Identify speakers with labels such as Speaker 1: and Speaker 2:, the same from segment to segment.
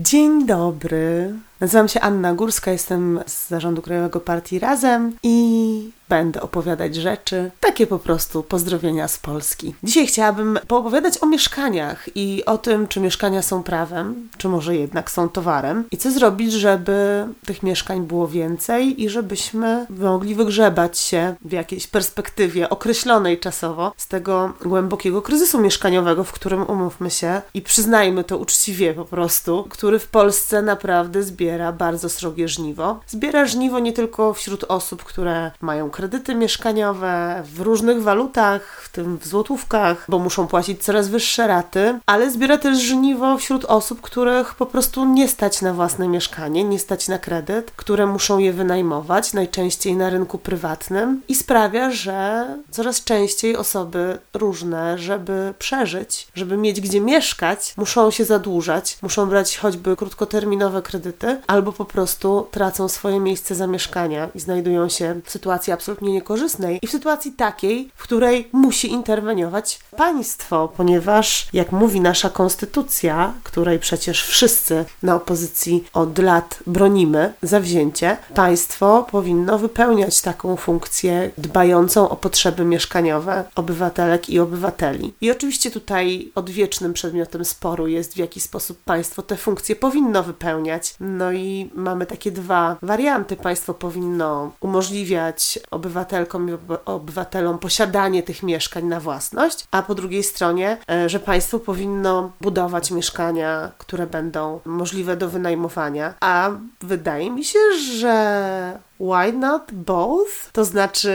Speaker 1: Dzień dobry. Nazywam się Anna Górska, jestem z zarządu Krajowego Partii Razem i będę opowiadać rzeczy, takie po prostu pozdrowienia z Polski. Dzisiaj chciałabym poopowiadać o mieszkaniach i o tym, czy mieszkania są prawem, czy może jednak są towarem i co zrobić, żeby tych mieszkań było więcej i żebyśmy mogli wygrzebać się w jakiejś perspektywie określonej czasowo z tego głębokiego kryzysu mieszkaniowego, w którym umówmy się i przyznajmy to uczciwie po prostu, który w Polsce naprawdę zbiera bardzo srogie żniwo. Zbiera żniwo nie tylko wśród osób, które mają kredyty mieszkaniowe w różnych walutach, w tym w złotówkach, bo muszą płacić coraz wyższe raty, ale zbiera też żniwo wśród osób, których po prostu nie stać na własne mieszkanie, nie stać na kredyt, które muszą je wynajmować, najczęściej na rynku prywatnym i sprawia, że coraz częściej osoby różne, żeby przeżyć, żeby mieć gdzie mieszkać, muszą się zadłużać, muszą brać choćby krótkoterminowe kredyty, albo po prostu tracą swoje miejsce zamieszkania i znajdują się w sytuacji absolutnie niekorzystnej i w sytuacji takiej, w której musi interweniować państwo, ponieważ, jak mówi nasza konstytucja, której przecież wszyscy na opozycji od lat bronimy zawzięcie, państwo powinno wypełniać taką funkcję dbającą o potrzeby mieszkaniowe obywatelek i obywateli. I oczywiście tutaj odwiecznym przedmiotem sporu jest, w jaki sposób państwo te funkcje powinno wypełniać. No i mamy takie dwa warianty. Państwo powinno umożliwiać obywatelkom i obywatelom posiadanie tych mieszkań na własność, a po drugiej stronie, e, że państwo powinno budować mieszkania, które będą możliwe do wynajmowania. A wydaje mi się, że why not both? To znaczy,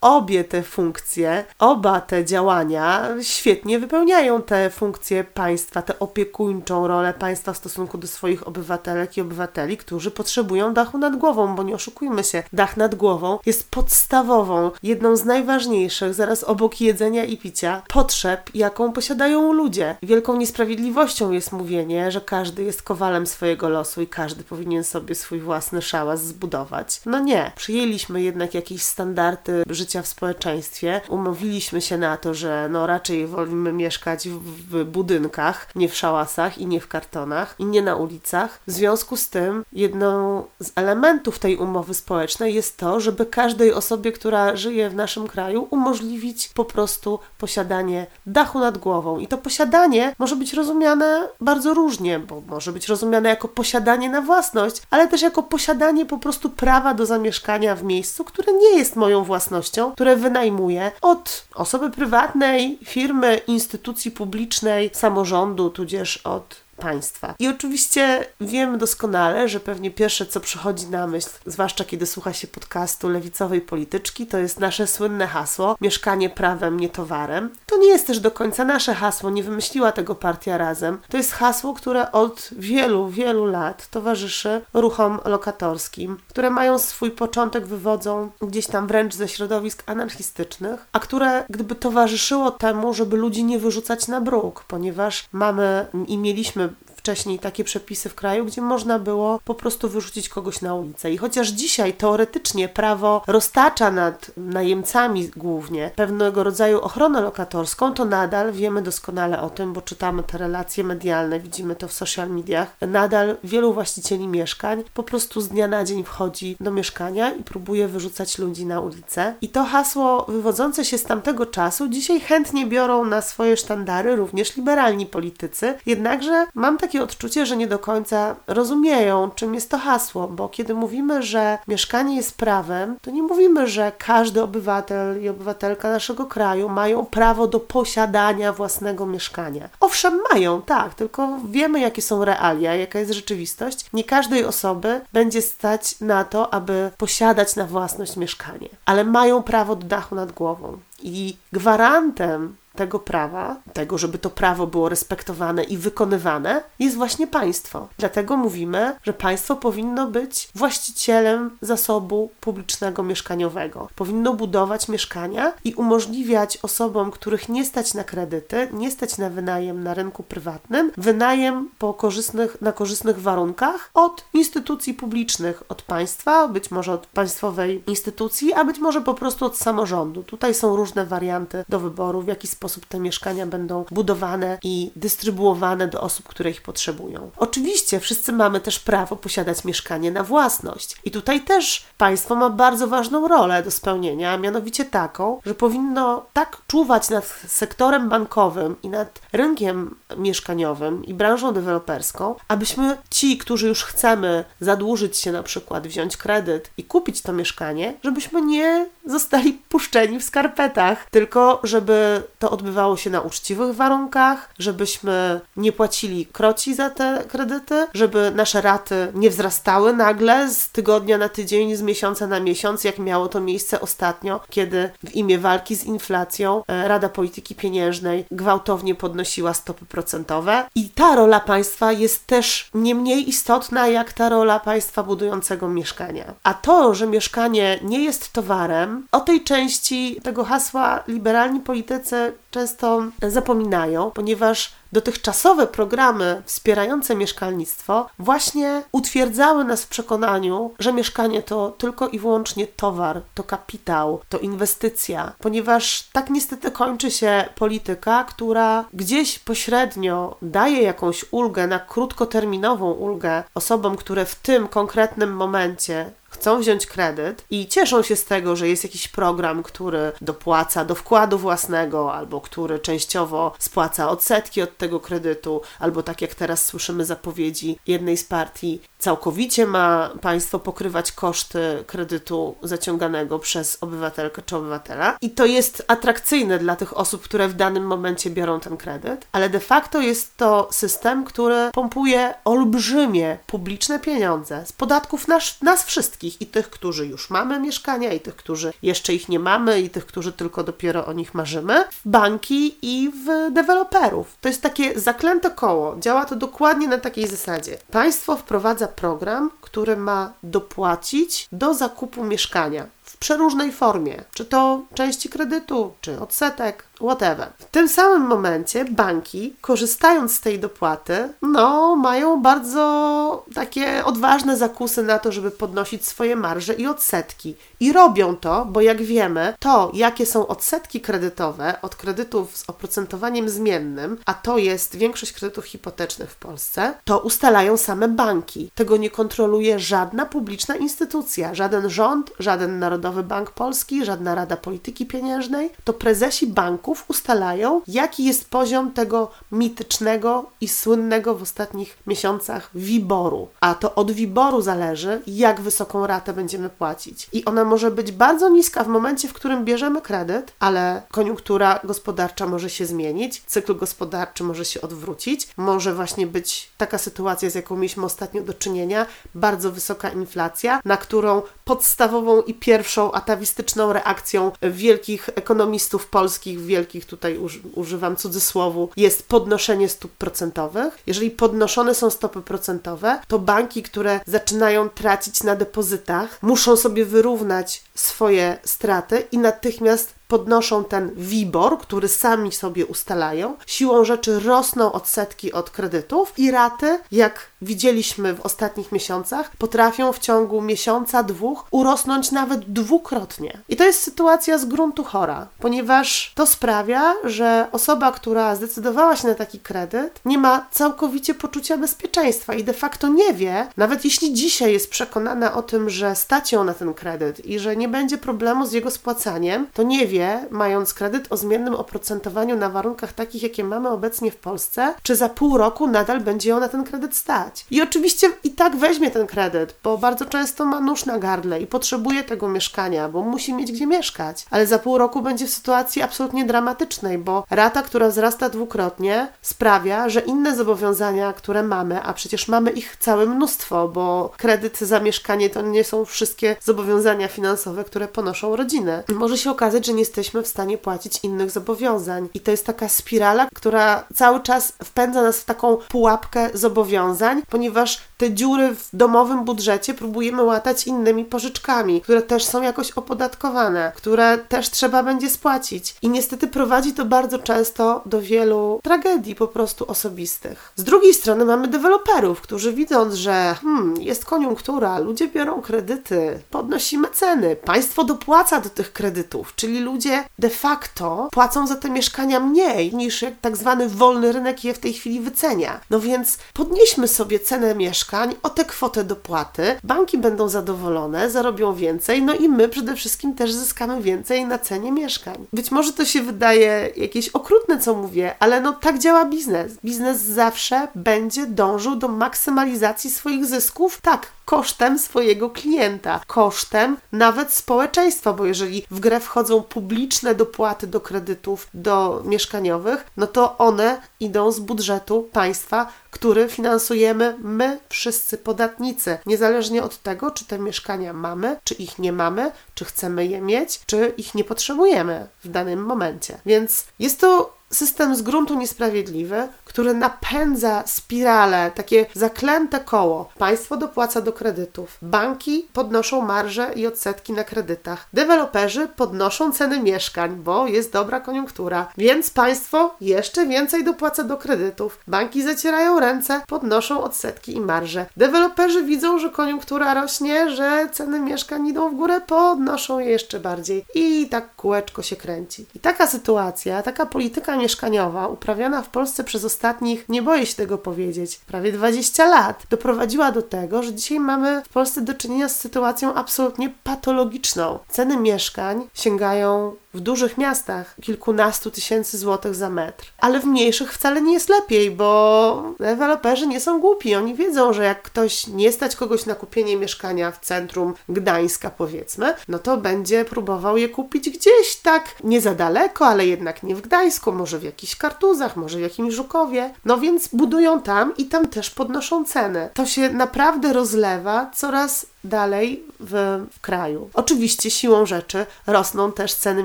Speaker 1: obie te funkcje, oba te działania świetnie wypełniają te funkcje państwa, tę opiekuńczą rolę państwa w stosunku do swoich obywatelek i obywateli, którzy potrzebują dachu nad głową, bo nie oszukujmy się, dach nad głową jest podstawową, jedną z najważniejszych, zaraz obok jedzenia i picia, potrzeb, jaką posiadają ludzie. Wielką niesprawiedliwością jest mówienie, że każdy jest kowalem swojego losu i każdy powinien sobie swój własny szałas zbudować. No nie. Przyjęliśmy jednak jakieś standardy życia w społeczeństwie. Umówiliśmy się na to, że no raczej wolimy mieszkać w, budynkach, nie w szałasach i nie w kartonach i nie na ulicach. W związku z tym jedną z elementów tej umowy społecznej jest to, żeby każdej osobie, która żyje w naszym kraju, umożliwić po prostu posiadanie dachu nad głową. I to posiadanie może być rozumiane bardzo różnie, bo może być rozumiane jako posiadanie na własność, ale też jako posiadanie po prostu prawa do zamieszkania w miejscu, które nie jest moją własnością, które wynajmuję od osoby prywatnej, firmy, instytucji publicznej, samorządu, tudzież od państwa. I oczywiście wiemy doskonale, że pewnie pierwsze, co przychodzi na myśl, zwłaszcza kiedy słucha się podcastu lewicowej polityczki, to jest nasze słynne hasło mieszkanie prawem, nie towarem. To nie jest też do końca nasze hasło, nie wymyśliła tego partia razem. To jest hasło, które od wielu, wielu lat towarzyszy ruchom lokatorskim, które mają swój początek, wywodzą gdzieś tam wręcz ze środowisk anarchistycznych, a które gdyby towarzyszyło temu, żeby ludzi nie wyrzucać na bruk, ponieważ mamy i mieliśmy wcześniej takie przepisy w kraju, gdzie można było po prostu wyrzucić kogoś na ulicę. I chociaż dzisiaj teoretycznie prawo roztacza nad najemcami głównie pewnego rodzaju ochronę lokatorską, to nadal wiemy doskonale o tym, bo czytamy te relacje medialne, widzimy to w social mediach. Nadal wielu właścicieli mieszkań po prostu z dnia na dzień wchodzi do mieszkania i próbuje wyrzucać ludzi na ulicę. I to hasło wywodzące się z tamtego czasu dzisiaj chętnie biorą na swoje sztandary również liberalni politycy. Jednakże mam takie takie odczucie, że nie do końca rozumieją, czym jest to hasło, bo kiedy mówimy, że mieszkanie jest prawem, to nie mówimy, że każdy obywatel i obywatelka naszego kraju mają prawo do posiadania własnego mieszkania. Owszem, mają, tak, tylko wiemy, jakie są realia, jaka jest rzeczywistość. Nie każdej osoby będzie stać na to, aby posiadać na własność mieszkanie, ale mają prawo do dachu nad głową. I gwarantem tego prawa, tego, żeby to prawo było respektowane i wykonywane, jest właśnie państwo. Dlatego mówimy, że państwo powinno być właścicielem zasobu publicznego mieszkaniowego. Powinno budować mieszkania i umożliwiać osobom, których nie stać na kredyty, nie stać na wynajem na rynku prywatnym, wynajem po korzystnych, na korzystnych warunkach od instytucji publicznych, od państwa, być może od państwowej instytucji, a być może po prostu od samorządu. Tutaj są różne warianty do wyboru, w jaki sposób sposób te mieszkania będą budowane i dystrybuowane do osób, które ich potrzebują. Oczywiście wszyscy mamy też prawo posiadać mieszkanie na własność. I tutaj też państwo ma bardzo ważną rolę do spełnienia, a mianowicie taką, że powinno tak czuwać nad sektorem bankowym i nad rynkiem mieszkaniowym i branżą deweloperską, abyśmy ci, którzy już chcemy zadłużyć się na przykład, wziąć kredyt i kupić to mieszkanie, żebyśmy nie zostali puszczeni w skarpetach, tylko żeby to odbywało się na uczciwych warunkach, żebyśmy nie płacili kroci za te kredyty, żeby nasze raty nie wzrastały nagle z tygodnia na tydzień, z miesiąca na miesiąc, jak miało to miejsce ostatnio, kiedy w imię walki z inflacją e, Rada Polityki Pieniężnej gwałtownie podnosiła stopy procentowe. I ta rola państwa jest też nie mniej istotna jak ta rola państwa budującego mieszkania. A to, że mieszkanie nie jest towarem, o tej części tego hasła liberalni politycy często zapominają, ponieważ dotychczasowe programy wspierające mieszkalnictwo właśnie utwierdzały nas w przekonaniu, że mieszkanie to tylko i wyłącznie towar, to kapitał, to inwestycja, ponieważ tak niestety kończy się polityka, która gdzieś pośrednio daje jakąś ulgę na krótkoterminową ulgę osobom, które w tym konkretnym momencie chcą wziąć kredyt i cieszą się z tego, że jest jakiś program, który dopłaca do wkładu własnego, albo który częściowo spłaca odsetki od tego kredytu, albo tak jak teraz słyszymy zapowiedzi jednej z partii, całkowicie ma państwo pokrywać koszty kredytu zaciąganego przez obywatelkę czy obywatela. I to jest atrakcyjne dla tych osób, które w danym momencie biorą ten kredyt, ale de facto jest to system, który pompuje olbrzymie publiczne pieniądze z podatków nas, nas wszystkich i tych, którzy już mamy mieszkania, i tych, którzy jeszcze ich nie mamy, i tych, którzy tylko dopiero o nich marzymy, w banki i w deweloperów. To jest takie zaklęte koło. Działa to dokładnie na takiej zasadzie. Państwo wprowadza program, który ma dopłacić do zakupu mieszkania w przeróżnej formie, czy to części kredytu, czy odsetek, whatever. W tym samym momencie banki, korzystając z tej dopłaty, no, mają bardzo takie odważne zakusy na to, żeby podnosić swoje marże i odsetki. I robią to, bo jak wiemy, to jakie są odsetki kredytowe od kredytów z oprocentowaniem zmiennym, a to jest większość kredytów hipotecznych w Polsce, to ustalają same banki. Tego nie kontroluje żadna publiczna instytucja, żaden rząd, żaden Narodowy Bank Polski, żadna Rada Polityki Pieniężnej. To prezesi banków ustalają, jaki jest poziom tego mitycznego i słynnego w ostatnich miesiącach wiboru. A to od wiboru zależy, jak wysoką ratę będziemy płacić. I ona może być bardzo niska w momencie, w którym bierzemy kredyt, ale koniunktura gospodarcza może się zmienić, cykl gospodarczy może się odwrócić, może właśnie być taka sytuacja, z jaką mieliśmy ostatnio do czynienia, bardzo wysoka inflacja, na którą podstawową i pierwszą atawistyczną reakcją wielkich ekonomistów polskich, wielkich wielkich, tutaj używam cudzysłowu, jest podnoszenie stóp procentowych. Jeżeli podnoszone są stopy procentowe, to banki, które zaczynają tracić na depozytach, muszą sobie wyrównać swoje straty i natychmiast podnoszą ten WIBOR, który sami sobie ustalają. Siłą rzeczy rosną odsetki od kredytów i raty, jak widzieliśmy w ostatnich miesiącach, potrafią w ciągu miesiąca, dwóch urosnąć nawet dwukrotnie. I to jest sytuacja z gruntu chora, ponieważ to sprawia, że osoba, która zdecydowała się na taki kredyt, nie ma całkowicie poczucia bezpieczeństwa i de facto nie wie, nawet jeśli dzisiaj jest przekonana o tym, że stać ją na ten kredyt i że nie będzie problemu z jego spłacaniem, to nie wie, mając kredyt o zmiennym oprocentowaniu na warunkach takich, jakie mamy obecnie w Polsce, czy za pół roku nadal będzie ją na ten kredyt stać. I oczywiście i tak weźmie ten kredyt, bo bardzo często ma nóż na gardle i potrzebuje tego mieszkania, bo musi mieć gdzie mieszkać. Ale za pół roku będzie w sytuacji absolutnie dramatycznej, bo rata, która wzrasta dwukrotnie, sprawia, że inne zobowiązania, które mamy, a przecież mamy ich całe mnóstwo, bo kredyt za mieszkanie to nie są wszystkie zobowiązania finansowe, które ponoszą rodziny. Może się okazać, że nie jesteśmy w stanie płacić innych zobowiązań. I to jest taka spirala, która cały czas wpędza nas w taką pułapkę zobowiązań, ponieważ te dziury w domowym budżecie próbujemy łatać innymi pożyczkami, które też są jakoś opodatkowane, które też trzeba będzie spłacić. I niestety prowadzi to bardzo często do wielu tragedii po prostu osobistych. Z drugiej strony mamy deweloperów, którzy widząc, że hmm, jest koniunktura, ludzie biorą kredyty, podnosimy ceny, państwo dopłaca do tych kredytów, czyli ludzie ludzie de facto płacą za te mieszkania mniej niż jak tak zwany wolny rynek je w tej chwili wycenia. No więc podnieśmy sobie cenę mieszkań o tę kwotę dopłaty, banki będą zadowolone, zarobią więcej, no i my przede wszystkim też zyskamy więcej na cenie mieszkań. Być może to się wydaje jakieś okrutne, co mówię, ale no tak działa biznes. Biznes zawsze będzie dążył do maksymalizacji swoich zysków, tak, kosztem swojego klienta, kosztem nawet społeczeństwa, bo jeżeli w grę wchodzą publiczne dopłaty do kredytów do mieszkaniowych, no to one idą z budżetu państwa, który finansujemy my, wszyscy podatnicy, niezależnie od tego, czy te mieszkania mamy, czy ich nie mamy, czy chcemy je mieć, czy ich nie potrzebujemy w danym momencie. Więc jest to system z gruntu niesprawiedliwy, który napędza spirale, takie zaklęte koło. Państwo dopłaca do kredytów, banki podnoszą marże i odsetki na kredytach, deweloperzy podnoszą ceny mieszkań, bo jest dobra koniunktura, więc państwo jeszcze więcej dopłaca do kredytów. Banki zacierają ręce, podnoszą odsetki i marże. Deweloperzy widzą, że koniunktura rośnie, że ceny mieszkań idą w górę, podnoszą je jeszcze bardziej i tak kółeczko się kręci. I taka sytuacja, taka polityka mieszkaniowa uprawiana w Polsce przez ostatnich, nie boję się tego powiedzieć, prawie 20 lat, doprowadziła do tego, że dzisiaj mamy w Polsce do czynienia z sytuacją absolutnie patologiczną. Ceny mieszkań sięgają w dużych miastach kilkunastu tysięcy złotych za metr, ale w mniejszych wcale nie jest lepiej, bo deweloperzy nie są głupi. Oni wiedzą, że jak ktoś nie stać kogoś na kupienie mieszkania w centrum Gdańska, powiedzmy, no to będzie próbował je kupić gdzieś tak nie za daleko, ale jednak nie w Gdańsku, może w jakichś kartuzach, może w jakimś Żukowie. No więc budują tam i tam też podnoszą ceny. To się naprawdę rozlewa coraz dalej w, w, kraju. Oczywiście siłą rzeczy rosną też ceny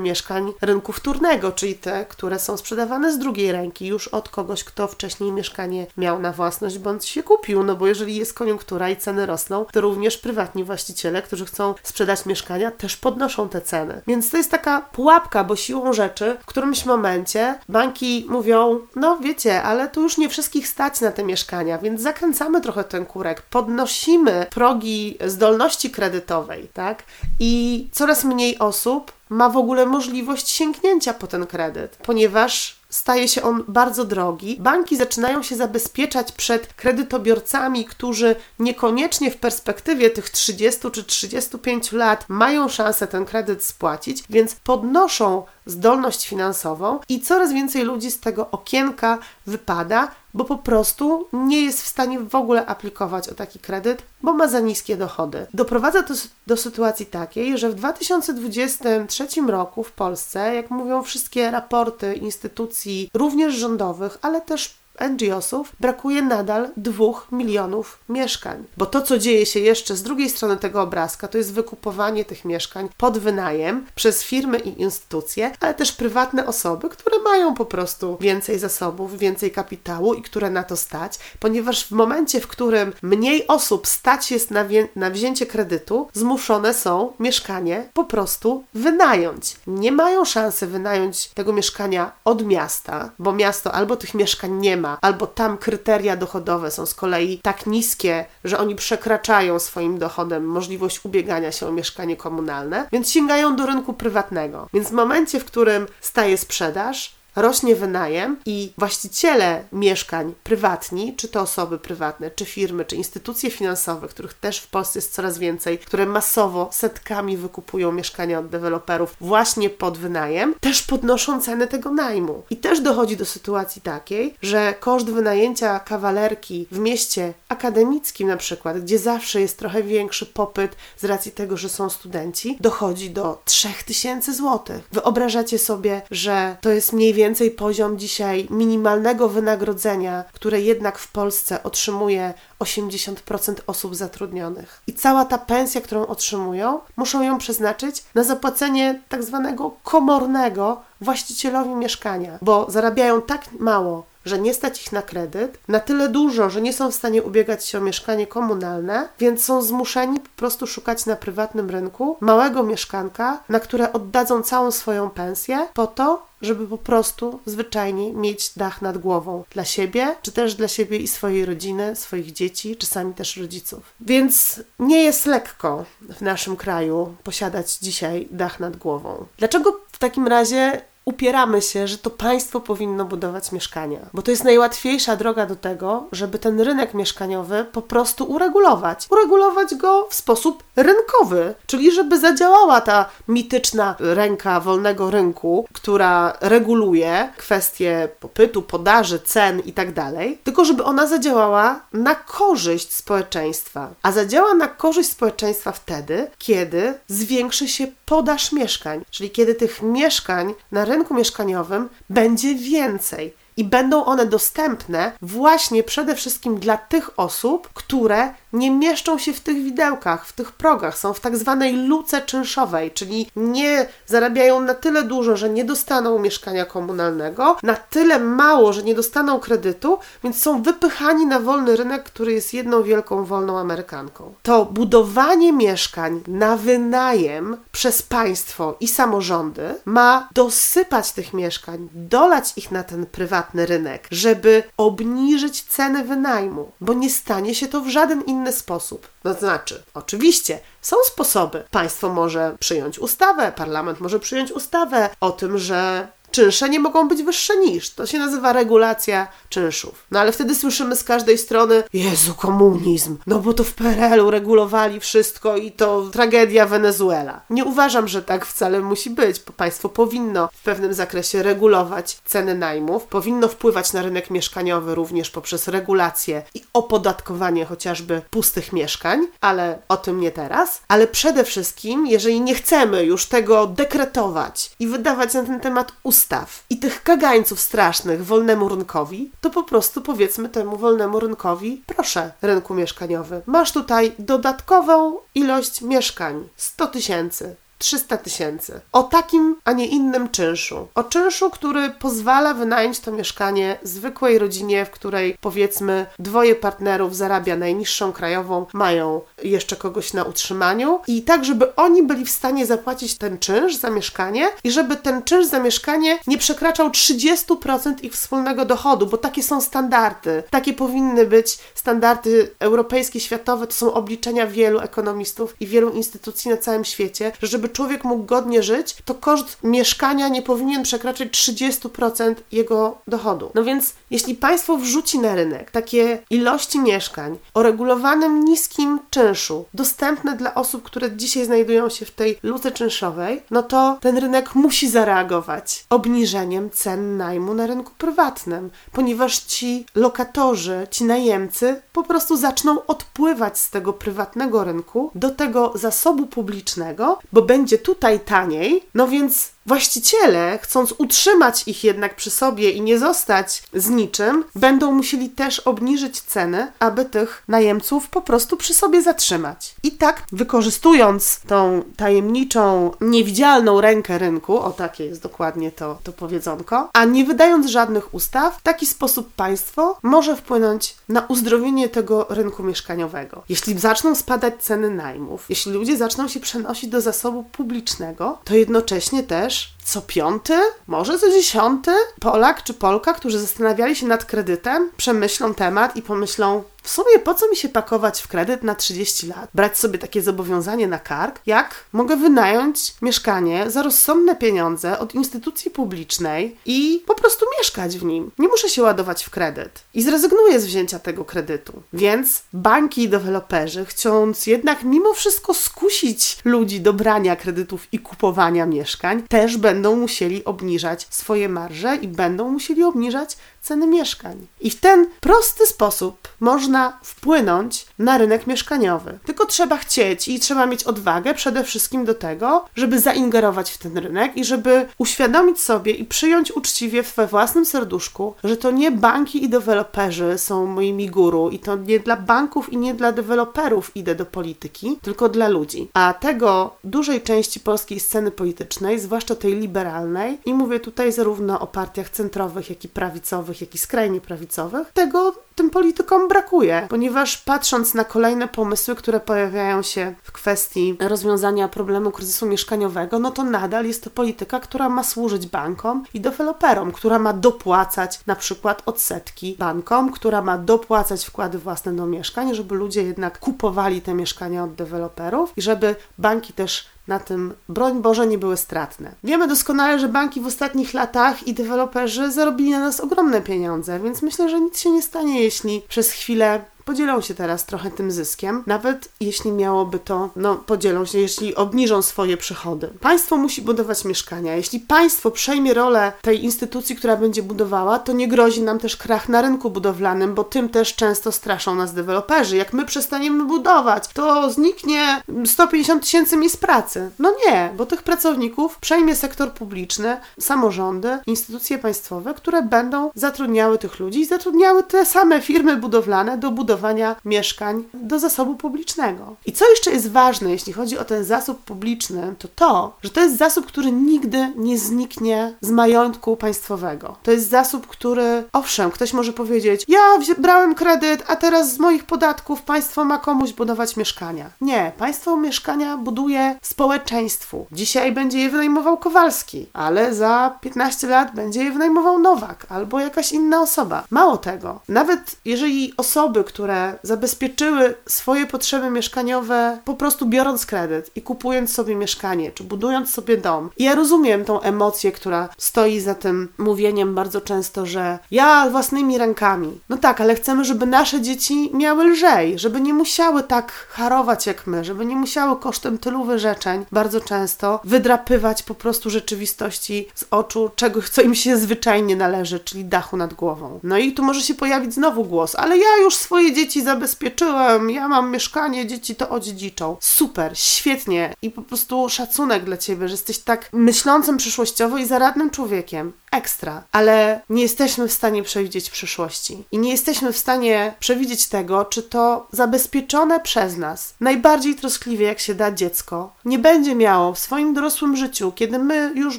Speaker 1: mieszkań rynku wtórnego, czyli te, które są sprzedawane z drugiej ręki, już od kogoś, kto wcześniej mieszkanie miał na własność bądź się kupił, no bo jeżeli jest koniunktura i ceny rosną, to również prywatni właściciele, którzy chcą sprzedać mieszkania, też podnoszą te ceny. Więc to jest taka pułapka, bo siłą rzeczy w którymś momencie banki mówią, no wiecie, ale tu już nie wszystkich stać na te mieszkania, więc zakręcamy trochę ten kurek, podnosimy progi zdolności zdolności kredytowej, tak? I coraz mniej osób ma w ogóle możliwość sięgnięcia po ten kredyt, ponieważ staje się on bardzo drogi. Banki zaczynają się zabezpieczać przed kredytobiorcami, którzy niekoniecznie w perspektywie tych 30 czy 35 lat mają szansę ten kredyt spłacić, więc podnoszą zdolność finansową i coraz więcej ludzi z tego okienka wypada, bo po prostu nie jest w stanie w ogóle aplikować o taki kredyt, bo ma za niskie dochody. Doprowadza to do sytuacji takiej, że w 2023 roku w Polsce, jak mówią wszystkie raporty instytucji, również rządowych, ale też NGO-sów brakuje nadal dwóch milionów mieszkań. Bo to, co dzieje się jeszcze z drugiej strony tego obrazka, to jest wykupowanie tych mieszkań pod wynajem przez firmy i instytucje, ale też prywatne osoby, które mają po prostu więcej zasobów, więcej kapitału i które na to stać, ponieważ w momencie, w którym mniej osób stać jest na, na wzięcie kredytu, zmuszone są mieszkanie po prostu wynająć. Nie mają szansy wynająć tego mieszkania od miasta, bo miasto albo tych mieszkań nie ma, albo tam kryteria dochodowe są z kolei tak niskie, że oni przekraczają swoim dochodem możliwość ubiegania się o mieszkanie komunalne, więc sięgają do rynku prywatnego. Więc w momencie, w którym staje sprzedaż, rośnie wynajem i właściciele mieszkań prywatni, czy to osoby prywatne, czy firmy, czy instytucje finansowe, których też w Polsce jest coraz więcej, które masowo setkami wykupują mieszkania od deweloperów właśnie pod wynajem, też podnoszą ceny tego najmu. I też dochodzi do sytuacji takiej, że koszt wynajęcia kawalerki w mieście akademickim na przykład, gdzie zawsze jest trochę większy popyt z racji tego, że są studenci, dochodzi do 3000 zł. Wyobrażacie sobie, że to jest mniej więcej więcej poziom dzisiaj minimalnego wynagrodzenia, które jednak w Polsce otrzymuje 80% osób zatrudnionych. I cała ta pensja, którą otrzymują, muszą ją przeznaczyć na zapłacenie tak zwanego komornego właścicielowi mieszkania, bo zarabiają tak mało, że nie stać ich na kredyt, na tyle dużo, że nie są w stanie ubiegać się o mieszkanie komunalne, więc są zmuszeni po prostu szukać na prywatnym rynku małego mieszkanka, na które oddadzą całą swoją pensję po to, żeby po prostu zwyczajnie mieć dach nad głową dla siebie, czy też dla siebie i swojej rodziny, swoich dzieci, czasami też rodziców. Więc nie jest lekko w naszym kraju posiadać dzisiaj dach nad głową. Dlaczego w takim razie upieramy się, że to państwo powinno budować mieszkania, bo to jest najłatwiejsza droga do tego, żeby ten rynek mieszkaniowy po prostu uregulować. Uregulować go w sposób rynkowy, czyli żeby zadziałała ta mityczna ręka wolnego rynku, która reguluje kwestie popytu, podaży, cen itd., tak tylko żeby ona zadziałała na korzyść społeczeństwa. A zadziała na korzyść społeczeństwa wtedy, kiedy zwiększy się podaż mieszkań, czyli kiedy tych mieszkań na rynku rynku mieszkaniowym będzie więcej i będą one dostępne właśnie przede wszystkim dla tych osób, które nie mieszczą się w tych widełkach, w tych progach, są w tak zwanej luce czynszowej, czyli nie zarabiają na tyle dużo, że nie dostaną mieszkania komunalnego, na tyle mało, że nie dostaną kredytu, więc są wypychani na wolny rynek, który jest jedną wielką wolną Amerykanką. To budowanie mieszkań na wynajem przez państwo i samorządy ma dosypać tych mieszkań, dolać ich na ten prywatny rynek, żeby obniżyć ceny wynajmu, bo nie stanie się to w żaden inny sposób. To znaczy, oczywiście, są sposoby. Państwo może przyjąć ustawę, parlament może przyjąć ustawę o tym, że czynsze nie mogą być wyższe niż. To się nazywa regulacja czynszów. No ale wtedy słyszymy z każdej strony, Jezu, komunizm, no bo to w PRL-u regulowali wszystko i to tragedia Wenezuela. Nie uważam, że tak wcale musi być, państwo powinno w pewnym zakresie regulować ceny najmów, powinno wpływać na rynek mieszkaniowy również poprzez regulację i opodatkowanie chociażby pustych mieszkań, ale o tym nie teraz. Ale przede wszystkim, jeżeli nie chcemy już tego dekretować i wydawać na ten temat ustaw, ustaw i tych kagańców strasznych wolnemu rynkowi, to po prostu powiedzmy temu wolnemu rynkowi, proszę, rynku mieszkaniowy, masz tutaj dodatkową ilość mieszkań 100 tysięcy. 300 tysięcy. O takim, a nie innym czynszu. O czynszu, który pozwala wynająć to mieszkanie zwykłej rodzinie, w której powiedzmy dwoje partnerów zarabia najniższą krajową, mają jeszcze kogoś na utrzymaniu i tak, żeby oni byli w stanie zapłacić ten czynsz za mieszkanie i żeby ten czynsz za mieszkanie nie przekraczał 30% ich wspólnego dochodu, bo takie są standardy. Takie powinny być standardy europejskie, światowe, to są obliczenia wielu ekonomistów i wielu instytucji na całym świecie, że żeby żeby człowiek mógł godnie żyć, to koszt mieszkania nie powinien przekraczać 30% jego dochodu. No więc, jeśli państwo wrzuci na rynek takie ilości mieszkań o regulowanym niskim czynszu, dostępne dla osób, które dzisiaj znajdują się w tej luce czynszowej, no to ten rynek musi zareagować obniżeniem cen najmu na rynku prywatnym, ponieważ ci lokatorzy, ci najemcy po prostu zaczną odpływać z tego prywatnego rynku do tego zasobu publicznego, bo będzie będzie tutaj taniej, no więc Właściciele, chcąc utrzymać ich jednak przy sobie i nie zostać z niczym, będą musieli też obniżyć ceny, aby tych najemców po prostu przy sobie zatrzymać. I tak, wykorzystując tą tajemniczą, niewidzialną rękę rynku, o takie jest dokładnie to, to powiedzonko, a nie wydając żadnych ustaw, w taki sposób państwo może wpłynąć na uzdrowienie tego rynku mieszkaniowego. Jeśli zaczną spadać ceny najmów, jeśli ludzie zaczną się przenosić do zasobu publicznego, to jednocześnie też Spanish co piąty, może co dziesiąty Polak czy Polka, którzy zastanawiali się nad kredytem, przemyślą temat i pomyślą, w sumie po co mi się pakować w kredyt na 30 lat, brać sobie takie zobowiązanie na kark, jak mogę wynająć mieszkanie za rozsądne pieniądze od instytucji publicznej i po prostu mieszkać w nim. Nie muszę się ładować w kredyt i zrezygnuję z wzięcia tego kredytu. Więc banki i deweloperzy, chcąc jednak mimo wszystko skusić ludzi do brania kredytów i kupowania mieszkań, też będą musieli obniżać swoje marże i będą musieli obniżać ceny mieszkań. I w ten prosty sposób można wpłynąć na rynek mieszkaniowy. Tylko trzeba chcieć i trzeba mieć odwagę przede wszystkim do tego, żeby zaingerować w ten rynek i żeby uświadomić sobie i przyjąć uczciwie we własnym serduszku, że to nie banki i deweloperzy są moimi guru i to nie dla banków i nie dla deweloperów idę do polityki, tylko dla ludzi. A tego dużej części polskiej sceny politycznej, zwłaszcza tej liberalnej, i mówię tutaj zarówno o partiach centrowych, jak i prawicowych, jak i skrajnie prawicowych, tego tym politykom brakuje, ponieważ patrząc na kolejne pomysły, które pojawiają się w kwestii rozwiązania problemu kryzysu mieszkaniowego, no to nadal jest to polityka, która ma służyć bankom i deweloperom, która ma dopłacać na przykład odsetki bankom, która ma dopłacać wkłady własne do mieszkań, żeby ludzie jednak kupowali te mieszkania od deweloperów i żeby banki też na tym, broń Boże, nie były stratne. Wiemy doskonale, że banki w ostatnich latach i deweloperzy zarobili na nas ogromne pieniądze, więc myślę, że nic się nie stanie, jeśli przez chwilę podzielą się teraz trochę tym zyskiem, nawet jeśli miałoby to, no podzielą się, jeśli obniżą swoje przychody. Państwo musi budować mieszkania. Jeśli państwo przejmie rolę tej instytucji, która będzie budowała, to nie grozi nam też krach na rynku budowlanym, bo tym też często straszą nas deweloperzy. Jak my przestaniemy budować, to zniknie 150 tysięcy miejsc pracy. No nie, bo tych pracowników przejmie sektor publiczny, samorządy, instytucje państwowe, które będą zatrudniały tych ludzi i zatrudniały te same firmy budowlane do budowy budowania mieszkań do zasobu publicznego. I co jeszcze jest ważne, jeśli chodzi o ten zasób publiczny, to to, że to jest zasób, który nigdy nie zniknie z majątku państwowego. To jest zasób, który, owszem, ktoś może powiedzieć, ja brałem kredyt, a teraz z moich podatków państwo ma komuś budować mieszkania. Nie, państwo mieszkania buduje społeczeństwu. Dzisiaj będzie je wynajmował Kowalski, ale za 15 lat będzie je wynajmował Nowak albo jakaś inna osoba. Mało tego, nawet jeżeli osoby, które które zabezpieczyły swoje potrzeby mieszkaniowe po prostu biorąc kredyt i kupując sobie mieszkanie, czy budując sobie dom. I ja rozumiem tą emocję, która stoi za tym mówieniem bardzo często, że ja własnymi rękami. No tak, ale chcemy, żeby nasze dzieci miały lżej, żeby nie musiały tak harować jak my, żeby nie musiały kosztem tylu wyrzeczeń bardzo często wydrapywać po prostu rzeczywistości z oczu czegoś, co im się zwyczajnie należy, czyli dachu nad głową. No i tu może się pojawić znowu głos, ale ja już swoje dzieci zabezpieczyłem, ja mam mieszkanie, dzieci to odziedziczą. Super, świetnie. I po prostu szacunek dla ciebie, że jesteś tak myślącym przyszłościowo i zaradnym człowiekiem. Ekstra, ale nie jesteśmy w stanie przewidzieć przyszłości. I nie jesteśmy w stanie przewidzieć tego, czy to zabezpieczone przez nas, najbardziej troskliwie jak się da dziecko, nie będzie miało w swoim dorosłym życiu, kiedy my już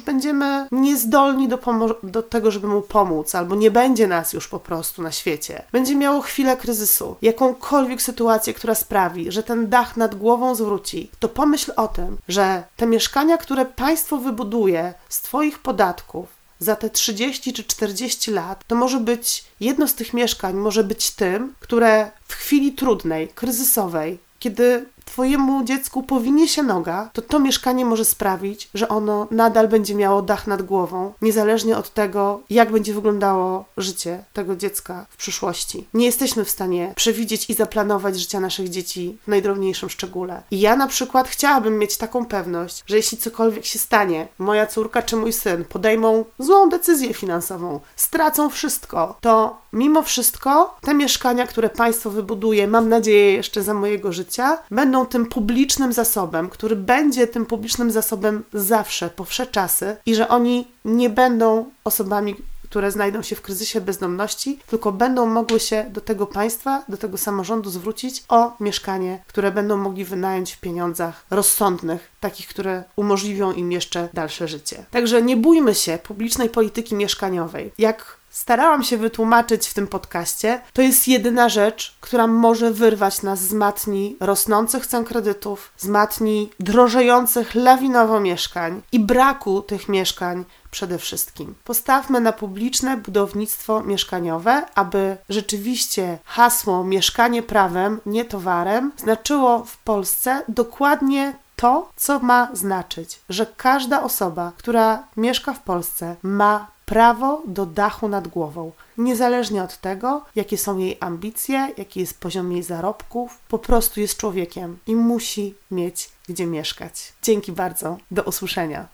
Speaker 1: będziemy niezdolni do, do tego, żeby mu pomóc, albo nie będzie nas już po prostu na świecie, będzie miało chwilę kryzysu, jakąkolwiek sytuację, która sprawi, że ten dach nad głową zwróci, to pomyśl o tym, że te mieszkania, które państwo wybuduje z Twoich podatków, za te 30 czy 40 lat, to może być jedno z tych mieszkań, może być tym, które w chwili trudnej, kryzysowej, kiedy Twojemu dziecku powinie się noga, to to mieszkanie może sprawić, że ono nadal będzie miało dach nad głową, niezależnie od tego, jak będzie wyglądało życie tego dziecka w przyszłości. Nie jesteśmy w stanie przewidzieć i zaplanować życia naszych dzieci w najdrobniejszym szczególe. I ja na przykład chciałabym mieć taką pewność, że jeśli cokolwiek się stanie, moja córka czy mój syn podejmą złą decyzję finansową, stracą wszystko, to mimo wszystko te mieszkania, które państwo wybuduje, mam nadzieję jeszcze za mojego życia, będą tym publicznym zasobem, który będzie tym publicznym zasobem zawsze, po wsze czasy i że oni nie będą osobami, które znajdą się w kryzysie bezdomności, tylko będą mogły się do tego państwa, do tego samorządu zwrócić o mieszkanie, które będą mogli wynająć w pieniądzach rozsądnych, takich, które umożliwią im jeszcze dalsze życie. Także nie bójmy się publicznej polityki mieszkaniowej. Jak starałam się wytłumaczyć w tym podcaście, to jest jedyna rzecz, która może wyrwać nas z matni rosnących cen kredytów, z matni drożejących lawinowo mieszkań i braku tych mieszkań przede wszystkim. Postawmy na publiczne budownictwo mieszkaniowe, aby rzeczywiście hasło mieszkanie prawem, nie towarem znaczyło w Polsce dokładnie to, co ma znaczyć, że każda osoba, która mieszka w Polsce, ma prawo do dachu nad głową, niezależnie od tego, jakie są jej ambicje, jaki jest poziom jej zarobków, po prostu jest człowiekiem i musi mieć gdzie mieszkać. Dzięki bardzo, do usłyszenia.